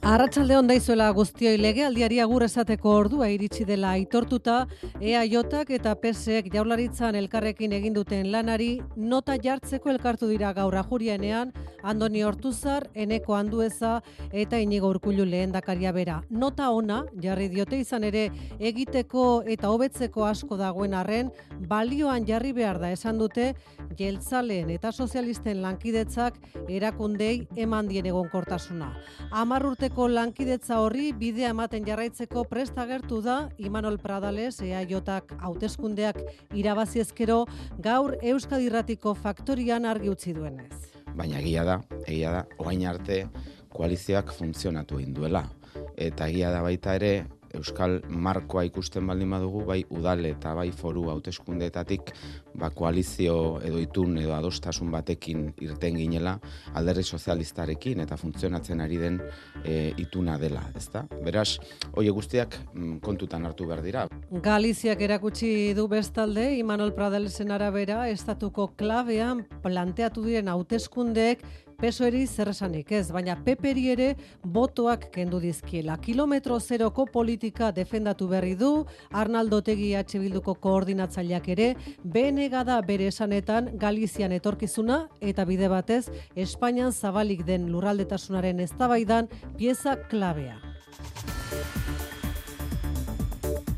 Arratsalde on daizuela guztioi legealdiari agur esateko ordua iritsi dela aitortuta EAJak eta PSek jaularitzan elkarrekin egin duten lanari nota jartzeko elkartu dira gaur ajurianean Andoni Hortuzar, Eneko Andueza eta Inigo Urkullu lehendakaria bera. Nota ona jarri diote izan ere egiteko eta hobetzeko asko dagoen arren balioan jarri behar da esan dute jeltzaleen eta sozialisten lankidetzak erakundei eman dien egonkortasuna. Hamar urteko lankidetza horri bidea ematen jarraitzeko prest agertu da Imanol Pradales EAJak hauteskundeak irabazi ezkero gaur Euskadi Irratiko faktorian argi utzi duenez. Baina egia da, egia da, orain arte koalizioak funtzionatu egin duela. Eta egia da baita ere, euskal markoa ikusten baldin badugu, bai udale eta bai foru hauteskundeetatik ba koalizio edo itun edo adostasun batekin irten ginela alderri sozialistarekin eta funtzionatzen ari den e, ituna dela, ezta? Beraz, hoe guztiak mm, kontutan hartu behar dira. Galiziak erakutsi du bestalde, Imanol Pradelesen arabera, estatuko klabean planteatu diren hauteskundeek pesoeri zer esanik ez, baina peperi ere botoak kendu dizkiela. Kilometro zeroko politika defendatu berri du, Arnaldo Tegi H. Bilduko koordinatzaileak ere, BNG da bere esanetan Galizian etorkizuna eta bide batez Espainian zabalik den lurraldetasunaren eztabaidan pieza klabea.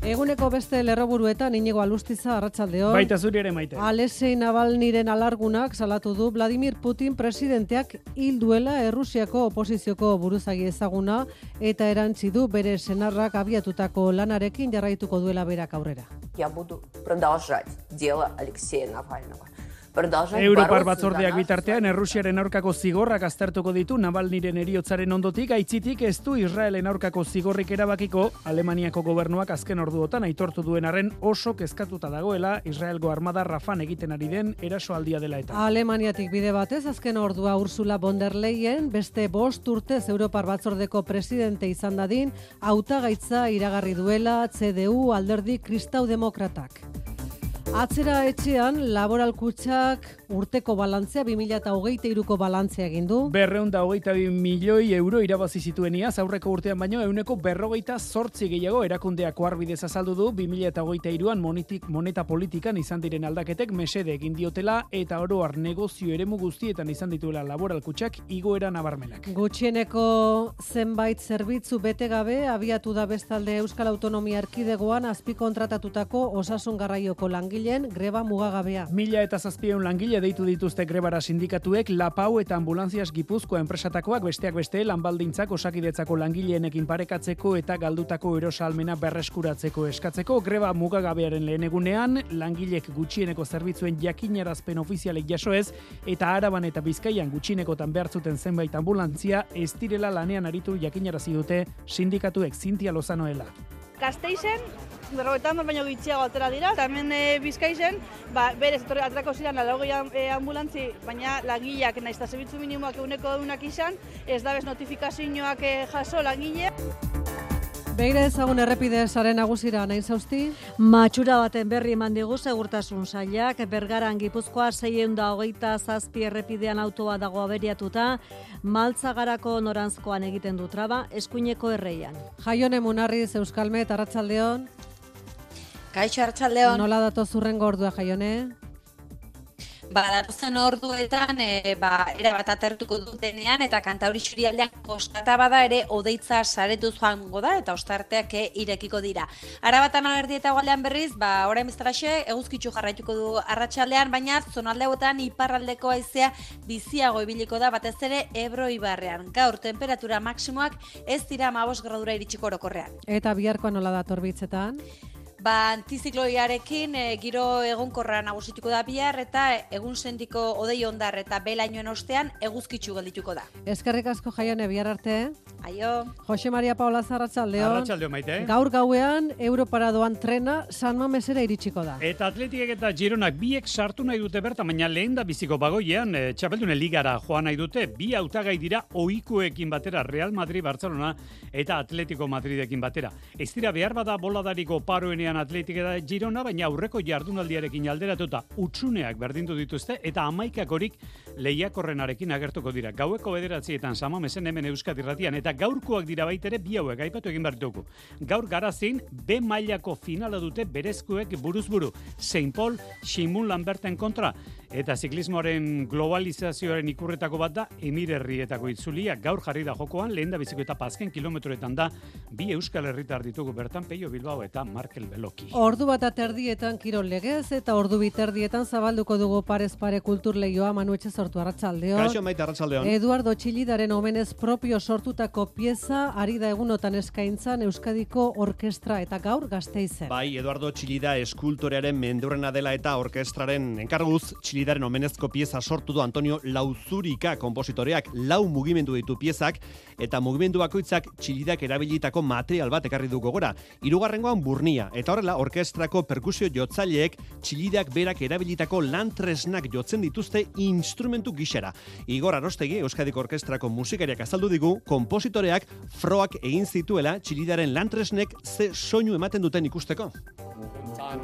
Eguneko beste lerroburuetan inigo alustiza arratsaldeon. Baita zuri ere maite. Alesei Navalniren alargunak salatu du Vladimir Putin presidenteak hil duela Errusiako oposizioko buruzagi ezaguna eta erantzi du bere senarrak abiatutako lanarekin jarraituko duela berak aurrera. Я буду продолжать дело Алексея Навального. Europar batzordeak bitartean Errusiaren aurkako zigorrak aztertuko ditu Navalniren eriotzaren ondotik aitzitik ez du Israelen aurkako zigorrik erabakiko Alemaniako gobernuak azken orduotan aitortu duen arren oso kezkatuta dagoela Israelgo armada Rafan egiten ari den erasoaldia dela eta. Alemaniatik bide batez azken ordua Ursula von der Leyen beste bost urtez Europar batzordeko presidente izan dadin hautagaitza iragarri duela CDU alderdi kristau demokratak. Atzera etxean, laboral kutsak urteko balantzea, 2008ko balantzea egin du. Berreunda hogeita bi milioi euro irabazi zituen iaz, aurreko urtean baino, euneko berrogeita sortzi gehiago erakundeak arbidez azaldu du, 2008an monetik, moneta politikan izan diren aldaketek mesede egin diotela, eta oroar negozio eremu guztietan izan dituela laboral kutsak igoera nabarmenak. Gutxieneko zenbait zerbitzu bete gabe, abiatu da bestalde Euskal Autonomia Erkidegoan azpikontratatutako osasun garraioko langileen greba mugagabea. Mila eta zazpieun langile deitu dituzte grebara sindikatuek Lapau eta Ambulantzias Gipuzkoa enpresatakoak besteak beste lanbaldintzak osakidetzako langileenekin parekatzeko eta galdutako erosalmena berreskuratzeko eskatzeko greba mugagabearen lehen egunean langilek gutxieneko zerbitzuen jakinarazpen ofizialek jaso ez eta araban eta bizkaian gutxienekotan behartzuten zenbait ambulantzia ez direla lanean aritu jakinarazi dute sindikatuek Zintia Lozanoela. Gasteizen, berrogetan baino gitxiago atera dira, eta hemen e, bizkaizen, ba, berez etorri atrako ziren alaugoi e, ambulantzi, baina langileak nahiz eta zebitzu minimoak eguneko egunak izan, ez dabez notifikazioak e, jaso langile. Begira ezagun errepide saren nagusira nahi zauzti? Matxura baten berri eman digu segurtasun sailak, bergaran gipuzkoa zeien da hogeita zazpi errepidean autoa dago aberiatuta, maltzagarako norantzkoan egiten du traba, eskuineko erreian. Jaione Munarriz Euskalmet, Arratsaldeon. Kaixo Arratsaldeon. Nola dato zurren gordua Jaione? Ba, datozen orduetan, e, ba, era bat atertuko dutenean, eta kantauri xurialdean kostata bada ere odeitza saretu joango da, eta ostarteak e, irekiko dira. Arabatan alerdi eta gualdean berriz, ba, orain biztaraxe, eguzkitzu jarraituko du arratsaldean, baina zonaldeotan iparraldeko aizea biziago ibiliko da, batez ere Ebro Ibarrean. Gaur, temperatura maksimoak ez dira mabos gradura iritsiko orokorrean. Eta biharkoa nola dator bitzetan? Ba, antizikloiarekin e, giro egonkorra nagusituko da bihar eta egun sendiko odei ondar eta belainoen ostean eguzkitzu geldituko da. Eskerrik asko jaione bihar arte. Aio. Jose Maria Paula Zarratxaldeon. Arratxaldeon maite. Gaur gauean Europara doan trena San Mamesera iritsiko da. Eta atletikek eta Gironak biek sartu nahi dute berta, baina lehen da biziko bagoian, e, txapeldune ligara joan nahi dute, bi hautagai dira ohikoekin batera Real Madrid, Barcelona eta Atletico Madridekin batera. Ez dira behar bada boladariko paroenean igandean atletik eta Girona, baina aurreko jardunaldiarekin alderatuta utsuneak berdindu dituzte eta amaikak horik lehiakorrenarekin agertuko dira. Gaueko bederatzietan sama mesen hemen Euskadi Ratian eta gaurkoak dira baitere bi hauek aipatu egin behar Gaur garazin, B mailako finala dute berezkoek buruzburu. Saint Paul, Shimun Lamberten kontra. Eta ziklismoaren globalizazioaren ikurretako bat da emirerrietako itzulia gaur jarri da jokoan lehen da biziko eta pazken kilometroetan da bi euskal herritar ditugu bertan Peio Bilbao eta Markel Beloki. Ordu bat aterdietan kirol legez eta ordu biterdietan zabalduko dugu parez pare kultur lehioa manuetxe sortu arratsaldeon. Kaixo maite arratsaldeon. Eduardo Txilidaren omenez propio sortutako pieza ari da egunotan eskaintzan Euskadiko Orkestra eta gaur gazteizen. Bai, Eduardo Txilida eskultorearen mendurrena dela eta orkestraren enkarguz Txilidaren omenezko pieza sortu du Antonio Lauzurika kompositoreak lau mugimendu ditu piezak eta mugimendu bakoitzak txilidak erabilitako material bat ekarri du gogora. Hirugarrengoan burnia eta horrela orkestrako perkusio jotzaileek txilidak berak erabilitako lantresnak jotzen dituzte instrumentu gixera. Igor Arostegi Euskadiko Orkestrako musikariak azaldu digu kompositoreak froak egin zituela txilidaren lantresnek ze soinu ematen duten ikusteko. Zan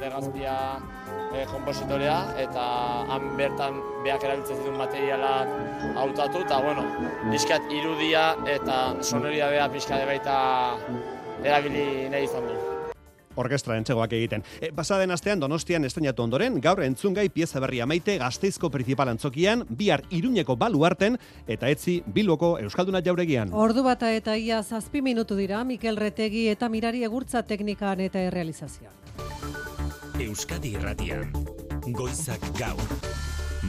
e, kompositorea eta han bertan beak erabiltzen zituen materialak hautatu eta bueno, pixkat irudia eta sonoria beha pixkat baita erabili nahi izan du. Orkestra entzegoak egiten. E, pasaden astean Donostian estrenatu ondoren, gaur entzungai pieza berria maite gazteizko principal antzokian, bihar iruñeko baluarten eta etzi bilboko Euskalduna jauregian. Ordu bata eta ia zazpi minutu dira, Mikel Retegi eta Mirari Egurtza teknikan eta errealizazioan. Euskadi Irratian. Goizak gaur.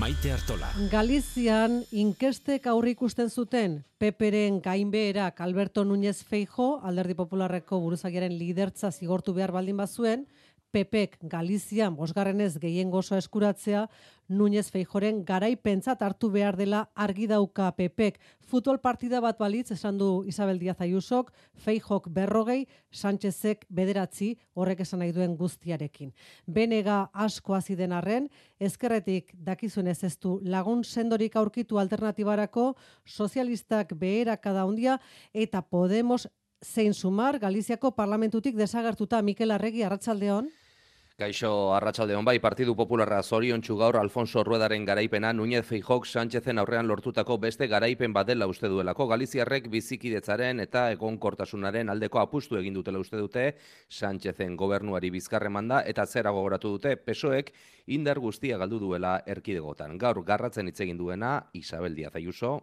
Maite Artola. Galizian inkestek aurri ikusten zuten Peperen gainbeherak Alberto Núñez Feijo, Alderdi Popularreko buruzagiaren lidertza zigortu behar baldin bazuen, Pepek Galizian bosgarrenez gehien gozoa eskuratzea, Núñez Feijoren garaipentzat hartu behar dela argi dauka Pepek. Futbol partida bat balitz, esan du Isabel Díaz Ayusok, Feijok berrogei, Sánchezek bederatzi, horrek esan nahi duen guztiarekin. Benega asko hasi den arren, ezkerretik dakizuen ez du lagun sendorik aurkitu alternatibarako, sozialistak beherak handia eta Podemos zein sumar Galiziako parlamentutik desagertuta Mikel Arregi Arratsaldeon. Kaixo Arratsaldeon bai Partidu Popularra zoriontsu gaur Alfonso Ruedaren garaipena Núñez Feijok Sánchezen aurrean lortutako beste garaipen badela uste duelako Galiziarrek bizikidetzaren eta egonkortasunaren aldeko apustu egin dutela uste dute Sánchezen gobernuari bizkarre manda eta zera gogoratu dute pesoek indar guztia galdu duela erkidegotan. Gaur garratzen hitz egin duena Isabel Díaz Ayuso.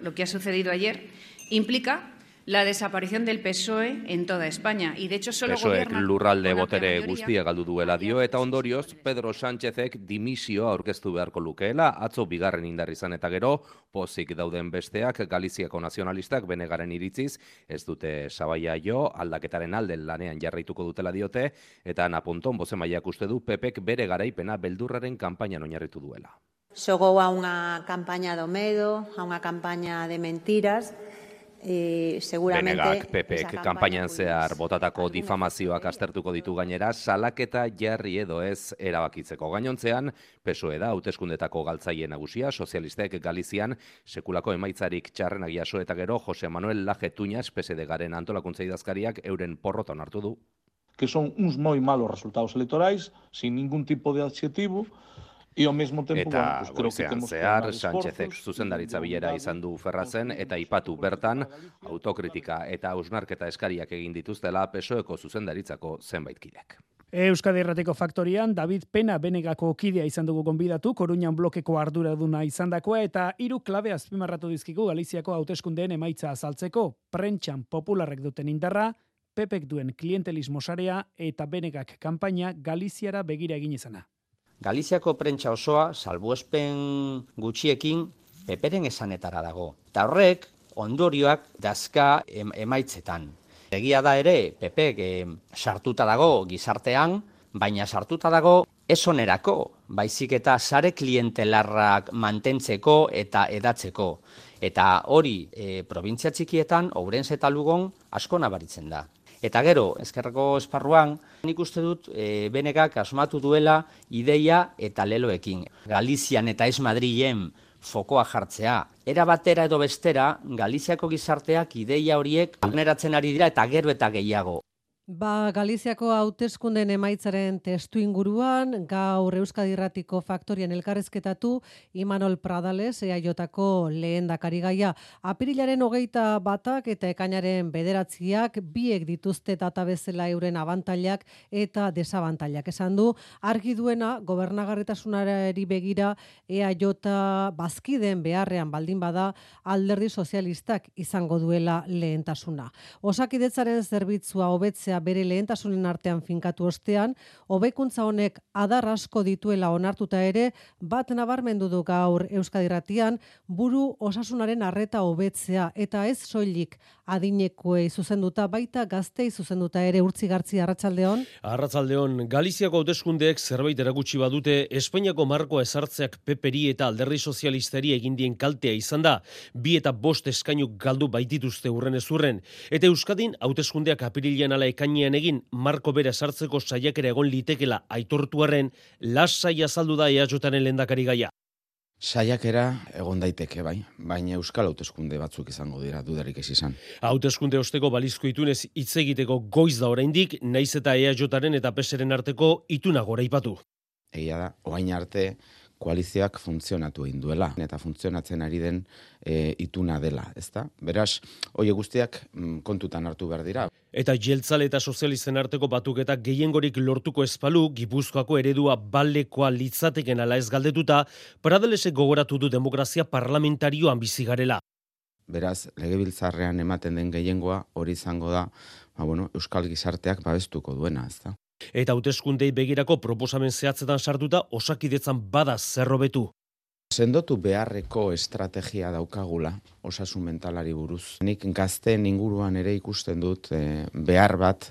Lo que ha sucedido ayer implica la desaparición del PSOE en toda España. Y de hecho solo PSOE lurralde botere guztia galdu duela dio eta ondorioz Pedro Sánchezek dimisioa aurkeztu beharko lukeela atzo bigarren indar izan eta gero pozik dauden besteak Galiziako nazionalistak benegaren iritziz ez dute sabaia jo aldaketaren alde lanean jarraituko dutela diote eta napunton bozemaiak uste du Pepek bere garaipena beldurraren kanpainan oinarritu duela. Xogou a unha campaña do medo, a unha campaña de mentiras, e, seguramente... Benegak, Pepek, kampainan zehar botatako difamazioak astertuko ditu gainera, salaketa jarri edo ez erabakitzeko gainontzean, peso da, hauteskundetako galtzaile nagusia, sozialistek Galizian, sekulako emaitzarik txarrenak jaso eta gero, Jose Manuel Laje Tuñas, PSD garen antolakuntza idazkariak, euren porroton hartu du. Que son uns moi malos resultados electorais, sin ningún tipo de adjetivo, E ao mesmo tempo, eta temos zehar, Sánchezek zuzendaritza bilera izan du ferrazen eta ipatu bertan autokritika eta ausnarketa eskariak egin dituztela pesoeko zuzendaritzako zenbait kidek. Euskadi Errateko Faktorian, David Pena Benegako kidea izan dugu gonbidatu, Koruñan blokeko arduraduna izan dakoa, eta hiru klabe azpimarratu dizkigu Galiziako hauteskundeen emaitza azaltzeko, prentxan popularrek duten indarra, Pepek duen klientelismo sarea eta Benegak kanpaina Galiziara begira egin izana. Galiziako prentsa osoa, salbuespen gutxiekin, peperen esanetara dago. Eta horrek, ondorioak dazka emaitzetan. Egia da ere, pepek e, sartuta dago gizartean, baina sartuta dago esonerako, baizik eta sare klientelarrak mantentzeko eta edatzeko. Eta hori, e, provintzia txikietan, Ourense eta Lugon, asko nabaritzen da. Eta gero, ezkerreko esparruan, nik uste dut e, benekak asmatu duela ideia eta leloekin. Galizian eta ez Madrilen fokoa jartzea. Era batera edo bestera, Galiziako gizarteak ideia horiek vulneratzen ari dira eta gero eta gehiago. Ba, Galiziako hauteskunden emaitzaren testu inguruan, gaur Euskadi Irratiko faktorien elkarrezketatu, Imanol Pradales, EAJotako lehen dakari gaia. Apirilaren hogeita batak eta ekainaren bederatziak, biek dituzte data bezala euren abantailak eta desabantailak. Esan du, argi duena, gobernagarritasunari begira, EAJ bazkiden beharrean baldin bada, alderdi sozialistak izango duela lehentasuna. Osakidetzaren zerbitzua hobetzea bere lehentasunen artean finkatu ostean, hobekuntza honek adar asko dituela onartuta ere, bat nabarmendu du gaur Euskadiratian, buru osasunaren arreta hobetzea eta ez soilik adinekoei zuzenduta baita gaztei zuzenduta ere urtzi gartzi arratsaldeon. Arratsaldeon Galiziako hauteskundeek zerbait erakutsi badute Espainiako markoa ezartzeak peperi eta alderri sozialistari egindien kaltea izan da. Bi eta bost eskainuk galdu baitituzte urren ez urren. Eta Euskadin hauteskundeak apirilean ala ekainean egin marko bere sartzeko saiakera egon litekela aitortuaren lasai azaldu da eajotaren lendakari gaia. Saiakera egon daiteke bai, baina euskal hauteskunde batzuk izango dira dudarik ez izan. Hauteskunde osteko balizko itunez hitz egiteko goiz da oraindik, naiz eta EAJaren eta PSren arteko ituna gora ipatu. Egia da, oain arte koalizioak funtzionatu egin duela eta funtzionatzen ari den e, ituna dela, ezta? Beraz, hoe guztiak mm, kontutan hartu behar dira. Eta jeltzale eta sozialisten arteko batuketak gehiengorik lortuko espalu, Gipuzkoako eredua balekoa litzateken ala ez galdetuta, paradelesek gogoratu du demokrazia parlamentarioan bizi garela. Beraz, legebiltzarrean ematen den gehiengoa hori izango da, ba, bueno, Euskal Gizarteak babestuko duena, ezta? Eta hauteskundei begirako proposamen zehatzetan sartuta osakidetzan bada zerrobetu. Sendotu beharreko estrategia daukagula osasun mentalari buruz. Nik gazten inguruan ere ikusten dut eh, behar bat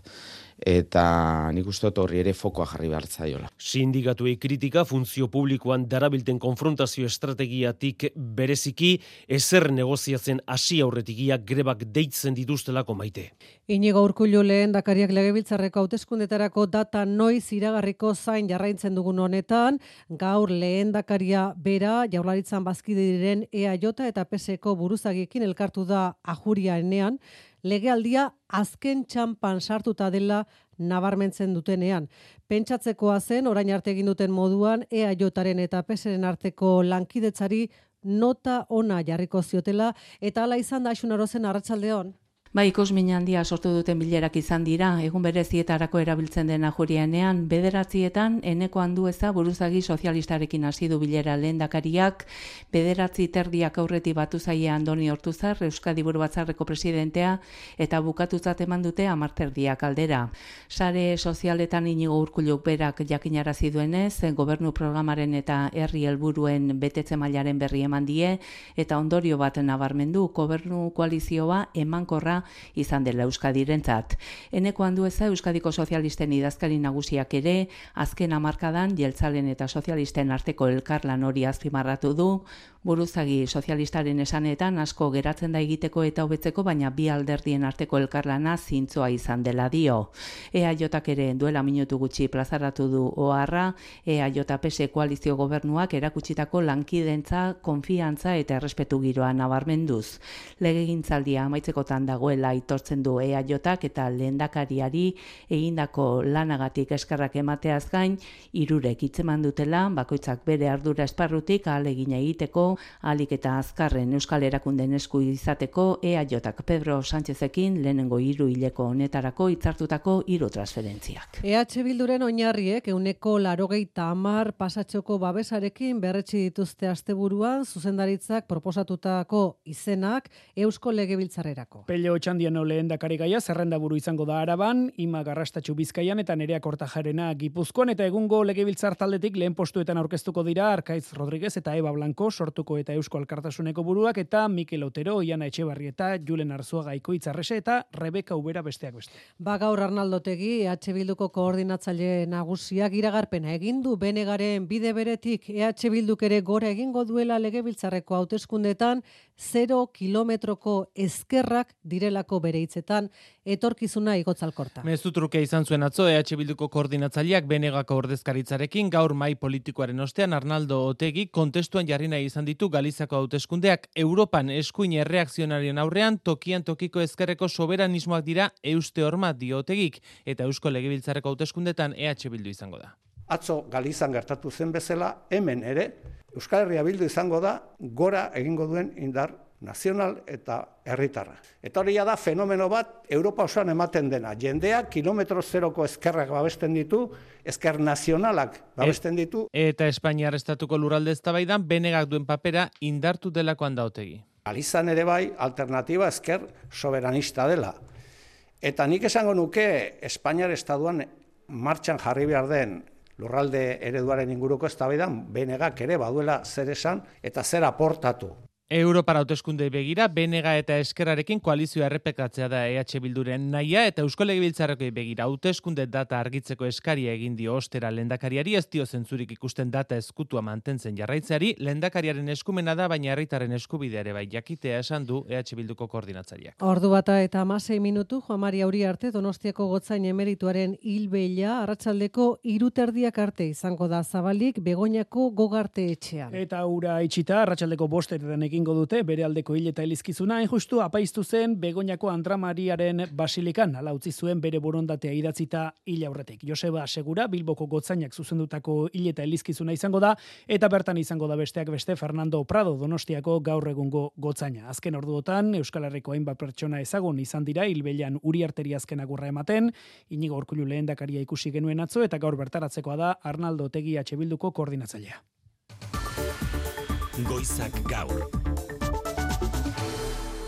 eta nik uste dut horri ere fokoa jarri behar zaiola. Sindikatuei kritika funtzio publikoan darabilten konfrontazio estrategiatik bereziki ezer negoziatzen hasi aurretigia grebak deitzen dituztelako maite. Inigo urkullu lehen dakariak legebiltzarreko hauteskundetarako data noiz iragarriko zain jarraintzen dugun honetan, gaur lehen dakaria bera jaularitzan bazkide diren EAJ eta PSeko buruzagiekin elkartu da ajuria enean, legealdia azken txampan sartuta dela nabarmentzen dutenean. Pentsatzekoa zen, orain arte egin duten moduan, EAJaren eta PSren arteko lankidetzari nota ona jarriko ziotela, eta ala izan da asunorozen arratsaldeon. Bai, kosmin handia sortu duten bilerak izan dira, egun berezietarako erabiltzen dena jurianean, bederatzietan, eneko handu eza buruzagi sozialistarekin hasi du bilera. Lehen dakariak, bederatzi terdiak aurreti batu zaie Andoni Hortuzar, Euskadi Buru Batzarreko presidentea, eta bukatuzat eman dute amarterdiak aldera. Sare sozialetan inigo urkuluk berak jakinarazi duenez, gobernu programaren eta herri helburuen betetze mailaren berri eman die, eta ondorio bat nabarmendu, gobernu koalizioa emankorra izan dela Euskadirentzat. Eneko handu eza Euskadiko sozialisten idazkari nagusiak ere, azken amarkadan jeltzalen eta sozialisten arteko elkarlan hori azpimarratu du, buruzagi sozialistaren esanetan asko geratzen da egiteko eta hobetzeko baina bi alderdien arteko elkarlana zintzoa izan dela dio. EAJak ere duela minutu gutxi plazaratu du oharra, EAJPS koalizio gobernuak erakutsitako lankidentza, konfiantza eta errespetu giroa nabarmenduz. Legegintzaldia amaitzekotan dagoela aitortzen du EAJak eta lehendakariari egindako lanagatik eskarrak emateaz gain, irurek itzeman dutela, bakoitzak bere ardura esparrutik ahalegina egiteko alik eta azkarren Euskal Erakunden esku izateko EAJak Pedro Sánchezekin lehenengo hiru hileko honetarako hitzartutako hiru transferentziak. EH Bilduren oinarriek euneko larogeita amar pasatxoko babesarekin berretsi dituzte asteburuan zuzendaritzak proposatutako izenak Eusko Legebiltzarrerako. Pello Txandiano lehen dakari gaia, zerrenda buru izango da araban, ima garrastatxu bizkaian eta nerea kortajarena gipuzkoan eta egungo Legebiltzar taldetik lehen postuetan aurkeztuko dira Arkaiz Rodríguez eta Eba Blanco sortu Estatuko eta Eusko Alkartasuneko buruak eta Mikel Otero, Iana Etxebarrieta, Julen Arzuaga Ikoitzarrese eta Rebeka Ubera besteak beste. Ba gaur Arnaldotegi EH Bilduko koordinatzaile nagusiak iragarpena egin du benegaren bide beretik EH Bilduk ere gora egingo duela legebiltzarreko hauteskundetan 0 kilometroko eskerrak direlako bere hitzetan etorkizuna igotzalkorta. Mezu truke izan zuen atzo EH Bilduko koordinatzaileak benegako ordezkaritzarekin gaur mai politikoaren ostean Arnaldo Otegi kontestuan jarri nahi izan ditu Galizako hauteskundeak Europan eskuin erreakzionarien aurrean tokian tokiko ezkerreko soberanismoak dira euste horma diotegik eta Eusko Legebiltzarreko hauteskundetan EH Bildu izango da. Atzo Galizan gertatu zen bezala, hemen ere, Euskal Herria Bildu izango da gora egingo duen indar nazional eta herritarra. Eta hori da fenomeno bat Europa osoan ematen dena. Jendeak kilometro zeroko ezkerrak babesten ditu, ezker nazionalak babesten ditu. Eta Espainiar estatuko lurralde eztabaidan benegak duen papera indartu delako handautegi. Alizan ere bai alternatiba ezker soberanista dela. Eta nik esango nuke Espainiar estatuan martxan jarri behar den lurralde ereduaren inguruko eztabaidan benegak ere baduela zer esan eta zer aportatu. Europara hauteskunde begira, Benega eta Eskerrarekin koalizioa errepekatzea da EH Bilduren naia eta Eusko Legebiltzarreko begira hauteskunde data argitzeko eskaria egin dio ostera lendakariari ez dio zentzurik ikusten data eskutua mantentzen jarraitzeari, lendakariaren eskumena da baina herritarren eskubidea ere bai jakitea esan du EH Bilduko koordinatzaileak. Ordu bata eta amasei minutu, Juan Maria Uri arte, Donostiako gotzain emerituaren hilbeila, arratsaldeko iruterdiak arte izango da zabalik, begoñako gogarte etxean. Eta ura itxita, arratsaldeko bostetan egingo dute bere aldeko hil eta elizkizuna, justu apaiztu zen Begoñako Andramariaren basilikan, ala utzi zuen bere borondatea idatzita hil aurretik. Joseba Segura, Bilboko gotzainak zuzendutako hil eta elizkizuna izango da, eta bertan izango da besteak beste Fernando Prado Donostiako gaur egungo gotzaina. Azken orduotan, Euskal Herriko hainbat pertsona ezagun izan dira, hilbeilan uri arteri azken agurra ematen, inigo orkulu lehen dakaria ikusi genuen atzo, eta gaur bertaratzekoa da Arnaldo Tegi Bilduko koordinatzailea. Goizak gaur.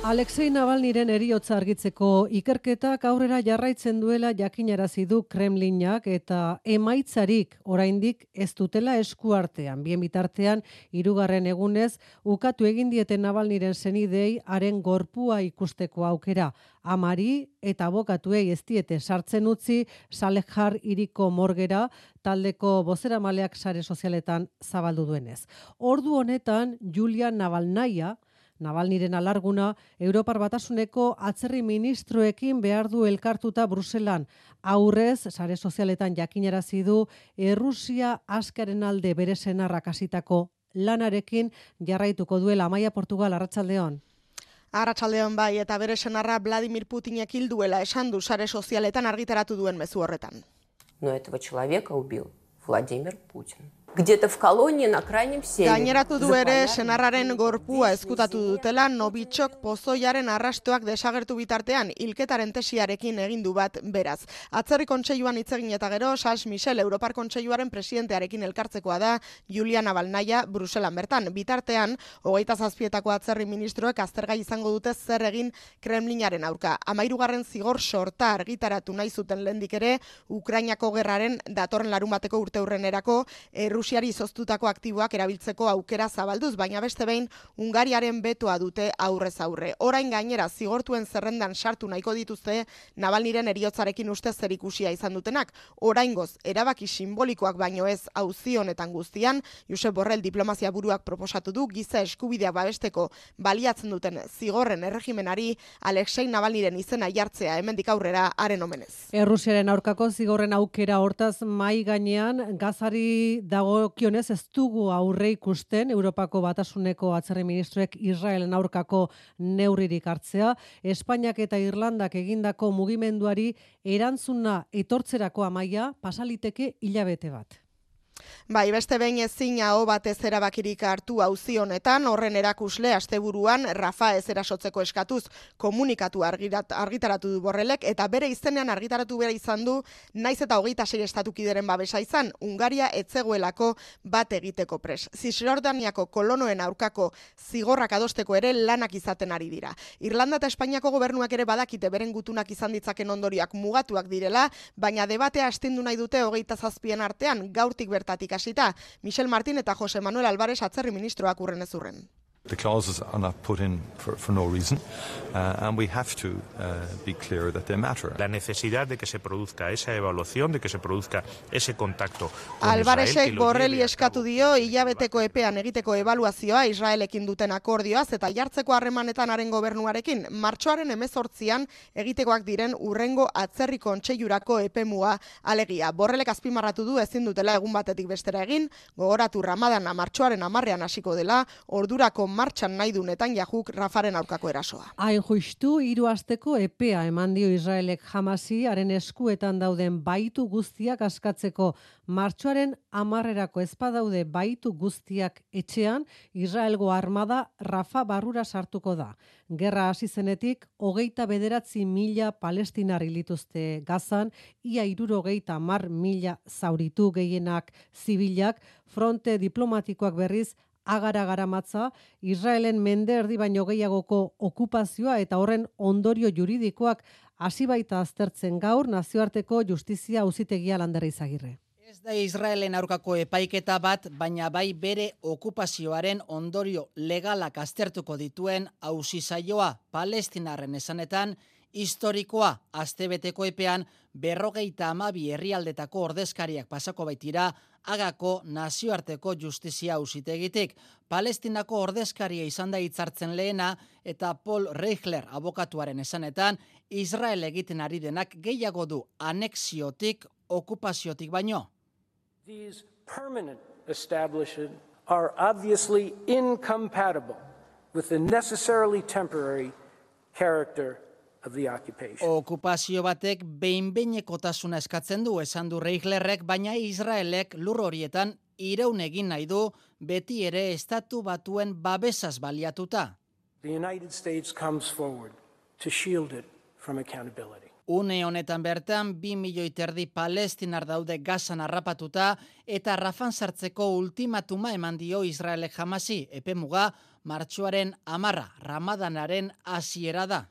Alexei Navalniren eriotza argitzeko ikerketak aurrera jarraitzen duela jakinarazi du Kremlinak eta emaitzarik oraindik ez dutela eskuartean. Bien bitartean, hirugarren egunez, ukatu egin dieten Navalniren zenidei haren gorpua ikusteko aukera. Amari eta bokatuei ez diete sartzen utzi Salejar iriko morgera taldeko bozera maleak sare sozialetan zabaldu duenez. Ordu honetan, Julia Navalnaia, Navalniren alarguna, Europar Batasuneko atzerri ministroekin behar du elkartuta Bruselan. Aurrez, sare sozialetan jakinarazi du, Errusia askaren alde bere senarrak hasitako lanarekin jarraituko duela Amaia Portugal Arratsaldeon. Arratsaldeon bai eta bere senarra Vladimir Putinek hilduela esan du sare sozialetan argitaratu duen mezu horretan. No этого человека убил Владимир Путин где-то в колонии на крайнем севере. Gaineratu du ere senarraren gorpua ezkutatu dutela Novichok pozoiaren arrastoak desagertu bitartean hilketaren tesiarekin egin du bat beraz. Atzerri kontseiluan hitz egin eta gero Sas Michel Europar kontseiluaren presidentearekin elkartzekoa da Juliana Balnaia Bruselan bertan. Bitartean, hogeita zazpietako atzerri ministroek aztergai izango dute zer egin Kremlinaren aurka. Amairugarren zigor sorta argitaratu nahi zuten lendik ere Ukrainako gerraren datorren larun bateko urte hurrenerako Errusiari zoztutako aktiboak erabiltzeko aukera zabalduz, baina beste behin Ungariaren betoa dute aurrez aurre. Orain gainera zigortuen zerrendan sartu nahiko dituzte Navalniren eriotzarekin uste zer ikusia izan dutenak. Oraingoz erabaki simbolikoak baino ez auzi honetan guztian, Josep Borrell diplomazia buruak proposatu du giza eskubidea babesteko baliatzen duten zigorren erregimenari Alexei Navalniren izena jartzea hemendik aurrera haren omenez. Errusiaren aurkako zigorren aukera hortaz mai gainean gazari dago dagokionez ez dugu aurre ikusten Europako batasuneko atzerri ministroek Israelen aurkako neurririk hartzea, Espainiak eta Irlandak egindako mugimenduari erantzuna etortzerako amaia pasaliteke hilabete bat. Bai, beste behin ezin hau batez erabakirik hartu auzi honetan, horren erakusle asteburuan Rafa ez erasotzeko eskatuz komunikatu argirat, argitaratu du borrelek, eta bere izenean argitaratu bera izan du, naiz eta hogeita sei estatukideren babesa izan, Ungaria etzegoelako bat egiteko pres. Zisjordaniako kolonoen aurkako zigorrak adosteko ere lanak izaten ari dira. Irlanda eta Espainiako gobernuak ere badakite beren gutunak izan ditzaken ondoriak mugatuak direla, baina debatea astindu nahi dute hogeita zazpien artean, gaurtik bertatik hasita, Michel Martin eta Jose Manuel Alvarez atzerri ministroak urren ez urren. The clauses are not put in for, for no reason, uh, and we have to uh, be clear that they matter. La necesidad de que se produzca esa evaluación, de que se produzca ese contacto con Alvarezek Israel, borreli eskatu dio hilabeteko epean egiteko ebaluazioa Israelekin duten akordioaz eta jartzeko harremanetan haren gobernuarekin martxoaren emezortzian egitekoak diren urrengo atzerri kontseiurako epemua alegia. Borrelek azpimarratu du ezin dutela egun batetik bestera egin, gogoratu ramadan martxoaren amarrean hasiko dela, ordurako martxan nahi du Netanyahu Rafaren aurkako erasoa. Hain justu, hiru asteko epea eman dio Israelek jamasi, haren eskuetan dauden baitu guztiak askatzeko martxoaren amarrerako ezpadaude baitu guztiak etxean, Israelgo armada Rafa barrura sartuko da. Gerra hasi zenetik, hogeita bederatzi mila palestinar lituzte gazan, ia irurogeita mar mila zauritu gehienak zibilak, fronte diplomatikoak berriz agara garamatza, Israelen mende erdi baino gehiagoko okupazioa eta horren ondorio juridikoak hasi baita aztertzen gaur nazioarteko justizia auzitegia landera izagirre. Ez da Israelen aurkako epaiketa bat, baina bai bere okupazioaren ondorio legalak aztertuko dituen auzi saioa Palestinarren esanetan historikoa astebeteko epean berrogeita amabi herrialdetako ordezkariak pasako baitira agako nazioarteko justizia ausitegitik. Palestinako ordezkaria izan da hitzartzen lehena eta Paul Reichler abokatuaren esanetan Israel egiten ari denak gehiago du anexiotik okupaziotik baino. These permanent establishments are obviously incompatible with the necessarily temporary character of the occupation. Okupazio batek behin-behinekotasuna eskatzen du esan du Reichlerrek, baina Israelek lur horietan iraun egin nahi du beti ere estatu batuen babesaz baliatuta. The United States comes forward to shield it from accountability. Une honetan bertan, bi milioi terdi palestinar daude gazan harrapatuta eta rafan sartzeko ultimatuma eman dio Israelek jamasi, epemuga, martxoaren amarra, ramadanaren hasiera da.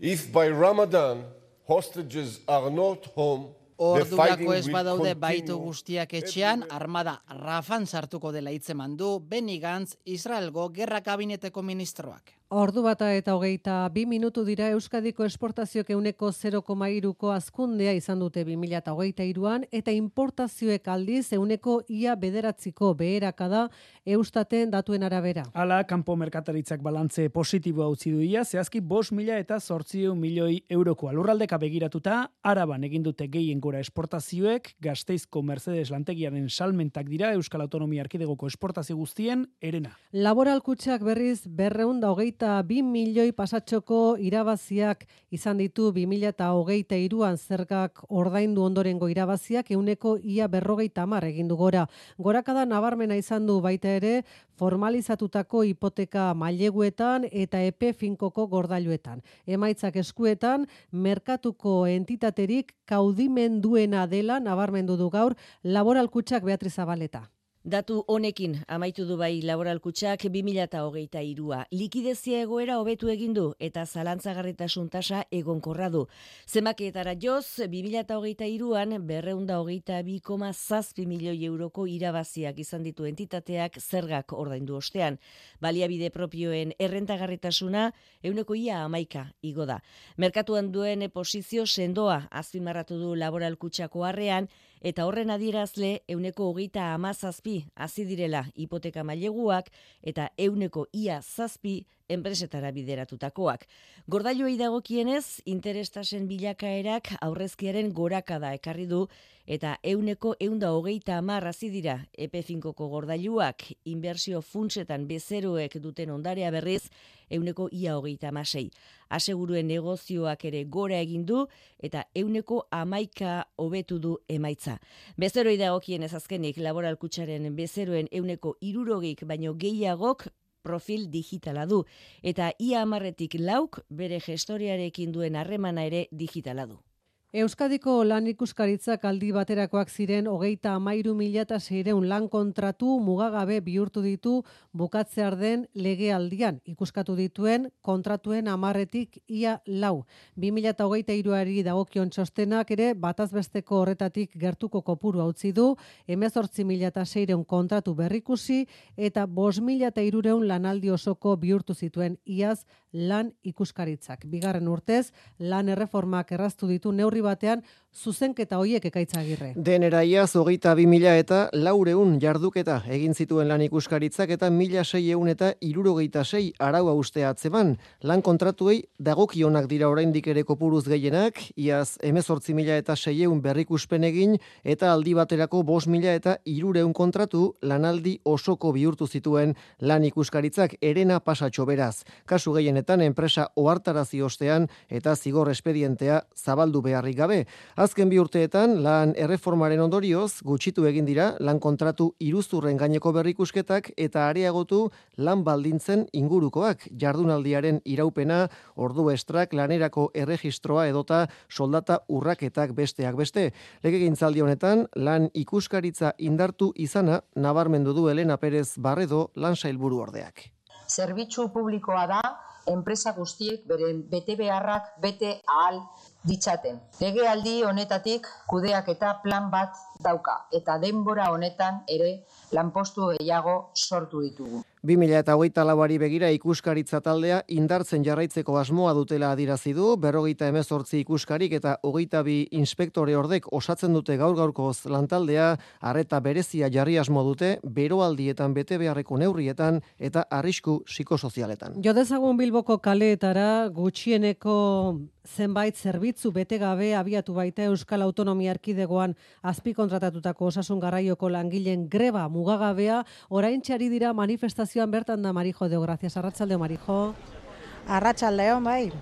If by Ramadan hostages are not home, Ordurako ez badaude baitu guztiak etxean, armada rafan sartuko dela hitzeman du Benny Gantz, Israelgo gerra kabineteko ministroak. Ordu bata eta hogeita bi minutu dira Euskadiko esportazioek euneko 0,iruko azkundea izan dute 2008 iruan eta importazioek aldiz euneko ia bederatziko beherakada eustaten datuen arabera. Hala, kanpo merkataritzak balantze positiboa utzi duia, zehazki bos mila eta sortzieu milioi euroko alurraldeka begiratuta, araban egin dute gehien gora esportazioek, gazteizko Mercedes lantegiaren salmentak dira Euskal Autonomia Arkidegoko esportazio guztien erena. Laboral kutxak berriz berreun da hogeita bi milioi pasatxoko irabaziak izan ditu 2000 eta hogeita iruan zergak ordaindu ondorengo irabaziak euneko ia berrogeita amar egindu gora. Gorakada nabarmena izan du baita ere formalizatutako hipoteka maileguetan eta epe finkoko gordailuetan. Emaitzak eskuetan, merkatuko entitaterik kaudimenduena dela nabarmendu du gaur laboral kutxak Beatriz Zabaleta. Datu honekin amaitu du bai laboral kutxak 2008a irua. Likidezia egoera hobetu egin du eta zalantzagarritasun tasa egonkorra du. Zemakietara joz, 2008a iruan berreunda hogeita bi koma zazpi milioi euroko irabaziak izan ditu entitateak zergak ordaindu ostean. Baliabide propioen errentagarritasuna euneko ia amaika igo da. Merkatuan duen posizio sendoa azpimarratu du laboral kutxako harrean eta horren adierazle euneko hogeita amazazpi hasi direla hipoteka maileguak eta euneko ia zazpi enpresetara bideratutakoak. Gordailuei dagokienez, interestasen bilakaerak aurrezkiaren gorakada ekarri du eta euneko eunda hogeita amar hasi dira epe finkoko gordailuak inbertsio funtsetan bezeroek duten ondarea berriz euneko ia hogeita amasei. Aseguruen negozioak ere gora egin du eta euneko amaika hobetu du emaitza. Bezeroi dagokienez azkenik laboral kutxaren bezeroen euneko irurogik baino gehiagok profil digitala du eta ia amarretik lauk bere gestoriarekin duen harremana ere digitala du. Euskadiko lan ikuskaritzak aldi baterakoak ziren hogeita amairu mila eta zeireun lan kontratu mugagabe bihurtu ditu bukatzear den legealdian. Ikuskatu dituen kontratuen amarretik ia lau. 2000 eta hogeita iruari dagokion txostenak ere batazbesteko horretatik gertuko kopuru hautzi du, emezortzi mila eta zeireun kontratu berrikusi eta bos mila eta irureun lanaldi osoko bihurtu zituen iaz lan ikuskaritzak. Bigarren urtez, lan erreformak erraztu ditu neurri batean zuzenketa hoiek ekaitzagirre. Denera iaz, hogeita bi mila eta laureun jarduketa egin zituen lan ikuskaritzak eta mila sei eun eta irurogeita sei araua uste atzeban. Lan kontratuei dagokionak dira oraindik ere kopuruz gehienak, iaz emezortzi mila eta sei eun berrikuspen egin eta aldi baterako bos mila eta irureun kontratu lanaldi osoko bihurtu zituen lan ikuskaritzak erena pasatxo beraz. Kasu gehienetan enpresa ohartarazi ostean eta zigor espedientea zabaldu beharrik gabe. Azken bi urteetan, lan erreformaren ondorioz, gutxitu egin dira, lan kontratu iruzurren gaineko berrikusketak eta areagotu lan baldintzen ingurukoak, jardunaldiaren iraupena, ordu estrak, lanerako erregistroa edota soldata urraketak besteak beste. Lege gintzaldi honetan, lan ikuskaritza indartu izana, nabarmendu du Elena Perez Barredo lan sailburu ordeak. Zerbitzu publikoa da, enpresa guztiek beren bete beharrak bete ahal ditzaten. Legealdi honetatik kudeak eta plan bat dauka eta denbora honetan ere lanpostu gehiago sortu ditugu. 2008 lauari begira ikuskaritza taldea indartzen jarraitzeko asmoa dutela adirazi du, berrogeita emezortzi ikuskarik eta hogeita bi inspektore ordek osatzen dute gaur gaurkoz lantaldea, arreta berezia jarri asmo dute, beroaldietan bete beharreko neurrietan eta arrisku psikosozialetan. Jo dezagun Bilboko kaleetara gutxieneko zenbait zerbitzu bete gabe abiatu baita Euskal Autonomia Erkidegoan azpi kontratatutako osasun garraioko langileen greba mugagabea orain txari dira manifestazioan bertan da Marijo de Gracias Arratsalde Marijo. Arratsaldeon bai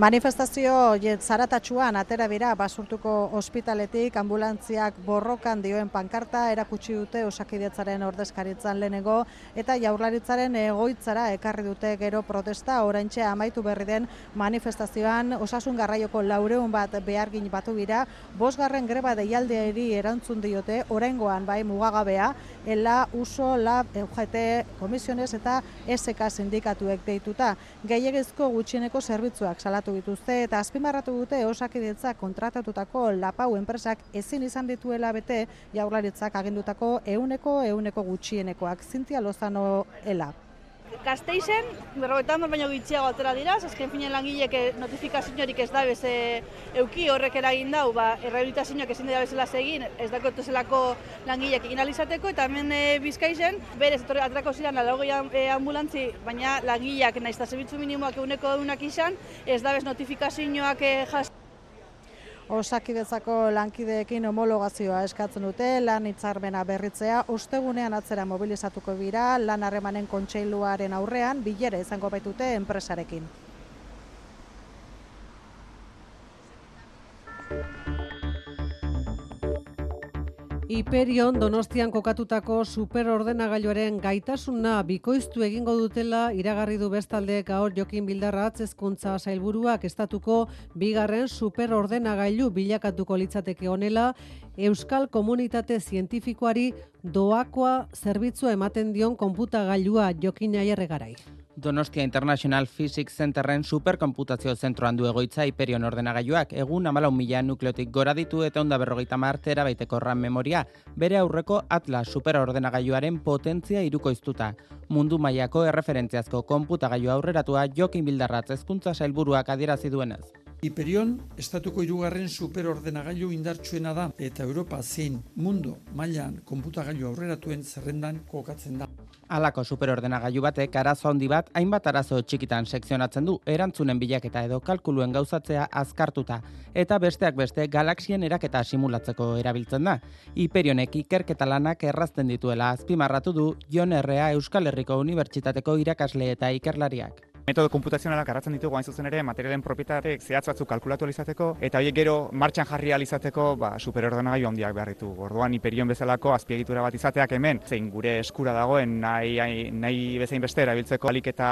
Manifestazio zaratatxuan atera bira basurtuko ospitaletik ambulantziak borrokan dioen pankarta erakutsi dute osakidetzaren ordezkaritzan lehenengo eta jaurlaritzaren egoitzara ekarri dute gero protesta. Oraintxe amaitu berri den manifestazioan osasun garraioko laureun bat behargin batu bira bosgarren greba deialdeari erantzun diote oraingoan bai mugagabea ela uso lab UGT komisiones eta SK sindikatuek deituta. Gehiegizko gutxieneko zerbitzuak salatu dituzte eta azpimarratu dute osakidetza kontratatutako lapau enpresak ezin izan dituela bete jaurlaritzak agindutako euneko euneko gutxienekoak. Zintia Lozano ela. Gasteizen, berrogeita hamar baino gitxiago atera dira, azken finen langilek eh, notifikazioarik ez da beze euki horrek eragin dau, ba, errehabilitazioak ezin dira bezala egin, ez dako zelako langilek egin alizateko, eta hemen e, bizkaizen, berez, etorri atrako ziren alagoi e, ambulantzi, baina langileak nahiz zerbitzu minimoak eguneko egunak izan, ez da bez notifikazioak e, Osakidetzako lankideekin homologazioa eskatzen dute, lan hitzarmena berritzea, ostegunean atzera mobilizatuko bira, lan harremanen kontseiluaren aurrean, bilere izango baitute enpresarekin. Iperion Donostian kokatutako superordenagailuaren gaitasuna bikoiztu egingo dutela iragarri du bestalde gaur Jokin Bildarratz hezkuntza sailburuak estatuko bigarren superordenagailu bilakatuko litzateke honela Euskal Komunitate Zientifikoari doakoa zerbitzua ematen dion konputagailua Jokin Aierregarai. Donostia International Physics Centerren superkomputazio zentroan du egoitza Hyperion ordenagailuak egun 14 mila nukleotik gora ditu eta onda berrogeita martera baiteko RAM memoria, bere aurreko Atlas superordenagailuaren potentzia irukoiztuta. Mundu mailako erreferentziazko konputagailu aurreratua Jokin Bildarratz hezkuntza sailburuak adierazi duenez. Hyperion estatuko hirugarren superordenagailu indartsuena da eta Europa zein mundu mailan konputagailu aurreratuen zerrendan kokatzen da. Alako superordenagailu batek arazo handi bat hainbat arazo txikitan sekzionatzen du erantzunen bilaketa edo kalkuluen gauzatzea azkartuta eta besteak beste galaxien eraketa simulatzeko erabiltzen da. Hiperionek ikerketa lanak errazten dituela azpimarratu du Jon Errea Euskal Herriko Unibertsitateko irakasle eta ikerlariak. Metodo komputazionalak garratzen ditugu hain zuzen ere materialen propietateek zehatz batzuk kalkulatu alizateko eta horiek gero martxan jarri alizateko ba, superordenagailu handiak behar ditu. Orduan hiperion bezalako azpiegitura bat izateak hemen, zein gure eskura dagoen nahi, nahi bezain beste erabiltzeko alik eta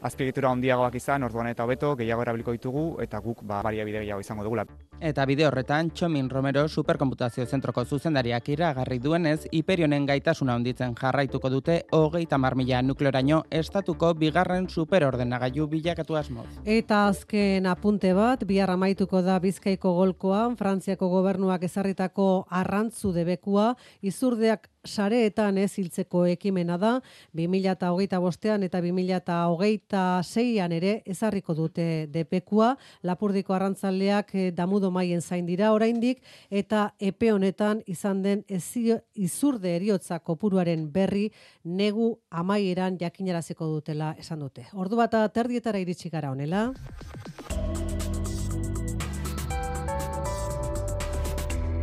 azpiegitura handiagoak izan, orduan eta hobeto gehiago erabiliko ditugu eta guk ba, bide gehiago izango dugula. Eta bide horretan, Txomin Romero Superkomputazio Zentroko zuzendariak iragarri duenez, Hiperionen gaitasuna handitzen jarraituko dute hogeita marmila nukleoraino estatuko bigarren superordenagailu bilakatu asmoz. Eta azken apunte bat, bihar amaituko da Bizkaiko golkoan, Frantziako gobernuak ezarritako arrantzu debekua, izurdeak sareetan ez hiltzeko ekimena da 2025 bostean eta 2026an ere ezarriko dute depekua Lapurdiko arrantzaleak eh, damudo maien zain dira oraindik eta epe honetan izan den ezio, izurde eriotza kopuruaren berri negu amaieran jakinaraziko dutela esan dute. Ordu bata terdietara iritsi gara honela.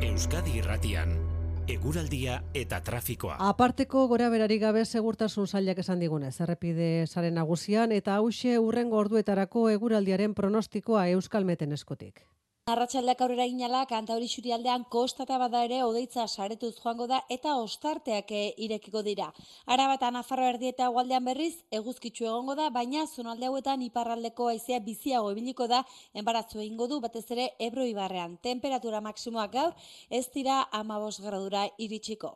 Euskadi Irratian eguraldia eta trafikoa. Aparteko gora berari gabe segurtasun zailak esan digunez, errepide saren nagusian eta hause urrengo orduetarako eguraldiaren pronostikoa Euskalmeten eskotik. Arratxaldeak aurrera inala, kanta hori xurialdean kostata bada ere odeitza saretuz joango da eta ostarteak eh, irekiko dira. Arabata Nafarro erdi eta gualdean berriz, eguzkitzu egongo da, baina zonalde hauetan iparraldeko aizea biziago ebiliko da, enbaratzu egingo du, batez ere ebro ibarrean. Temperatura maksimoak gaur, ez dira amabos gradura iritsiko.